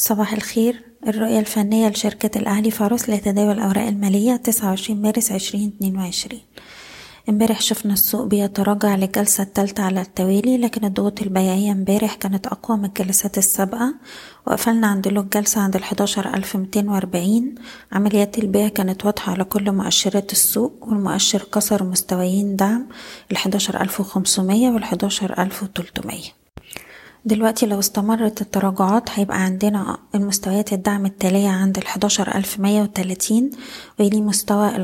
صباح الخير. الرؤية الفنية لشركة الأهلي فاروس لتداول الأوراق المالية 29 مارس 2022 امبارح شفنا السوق بيتراجع للجلسة الثالثة على التوالي لكن الضغوط البيعية امبارح كانت أقوى من الجلسات السابقة. وقفلنا عند لو الجلسة عند ميتين وأربعين. عمليات البيع كانت واضحة على كل مؤشرات السوق والمؤشر كسر مستويين دعم وخمسمية والحداشر ألف وتلتمية. دلوقتي لو استمرت التراجعات هيبقى عندنا المستويات الدعم التالية عند مية وتلاتين ويلي مستوى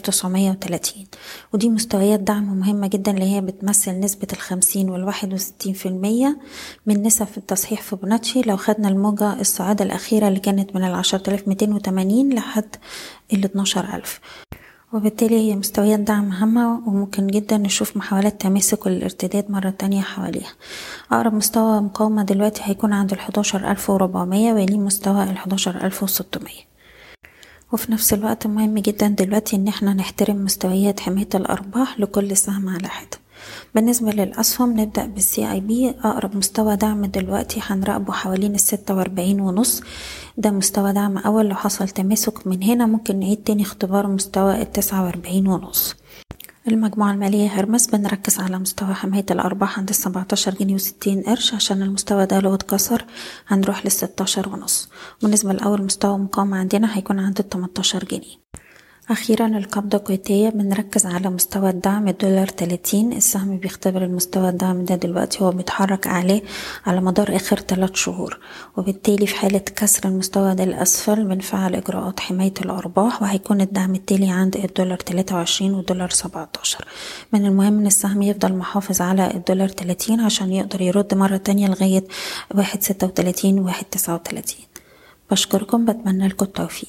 تسعمية وتلاتين. ودي مستويات دعم مهمة جدا اللي هي بتمثل نسبة الخمسين والواحد وستين في المية من نسب التصحيح فيبوناتشي لو خدنا الموجة الصاعدة الأخيرة اللي كانت من ميتين وتمانين لحد الاتناشر ألف. وبالتالي هي مستويات دعم هامة وممكن جدا نشوف محاولات تماسك والارتداد مرة تانية حواليها. أقرب مستوى مقاومة دلوقتي هيكون عند الحداشر ألف وربعمية ويليه مستوى الحداشر ألف وستمية. وفي نفس الوقت مهم جدا دلوقتي إن إحنا نحترم مستويات حماية الأرباح لكل سهم على حدة. بالنسبة للأسهم نبدأ بالسي اي بي أقرب مستوى دعم دلوقتي هنراقبه حوالين الستة وأربعين ونص. ده مستوى دعم أول لو حصل تماسك من هنا ممكن نعيد تاني اختبار مستوى التسعة وأربعين ونص. المجموعة المالية هرمس بنركز على مستوى حماية الأرباح عند السبعتاشر جنيه وستين قرش عشان المستوى ده لو اتكسر هنروح للستاشر ونص. بالنسبة لأول مستوى مقاومة عندنا هيكون عند التمنتاشر جنيه. أخيرا القبضة الكويتية بنركز على مستوى الدعم الدولار تلاتين. السهم بيختبر المستوى الدعم ده دلوقتي هو بيتحرك عليه على مدار آخر تلات شهور. وبالتالي في حالة كسر المستوى ده الأسفل بنفعل إجراءات حماية الأرباح وهيكون الدعم التالي عند الدولار تلاتة وعشرين والدولار سبعتاشر. من المهم إن السهم يفضل محافظ على الدولار تلاتين عشان يقدر يرد مرة تانية لغاية واحد ستة وتلاتين واحد تسعة وتلاتين. بشكركم بتمنى لكم التوفيق.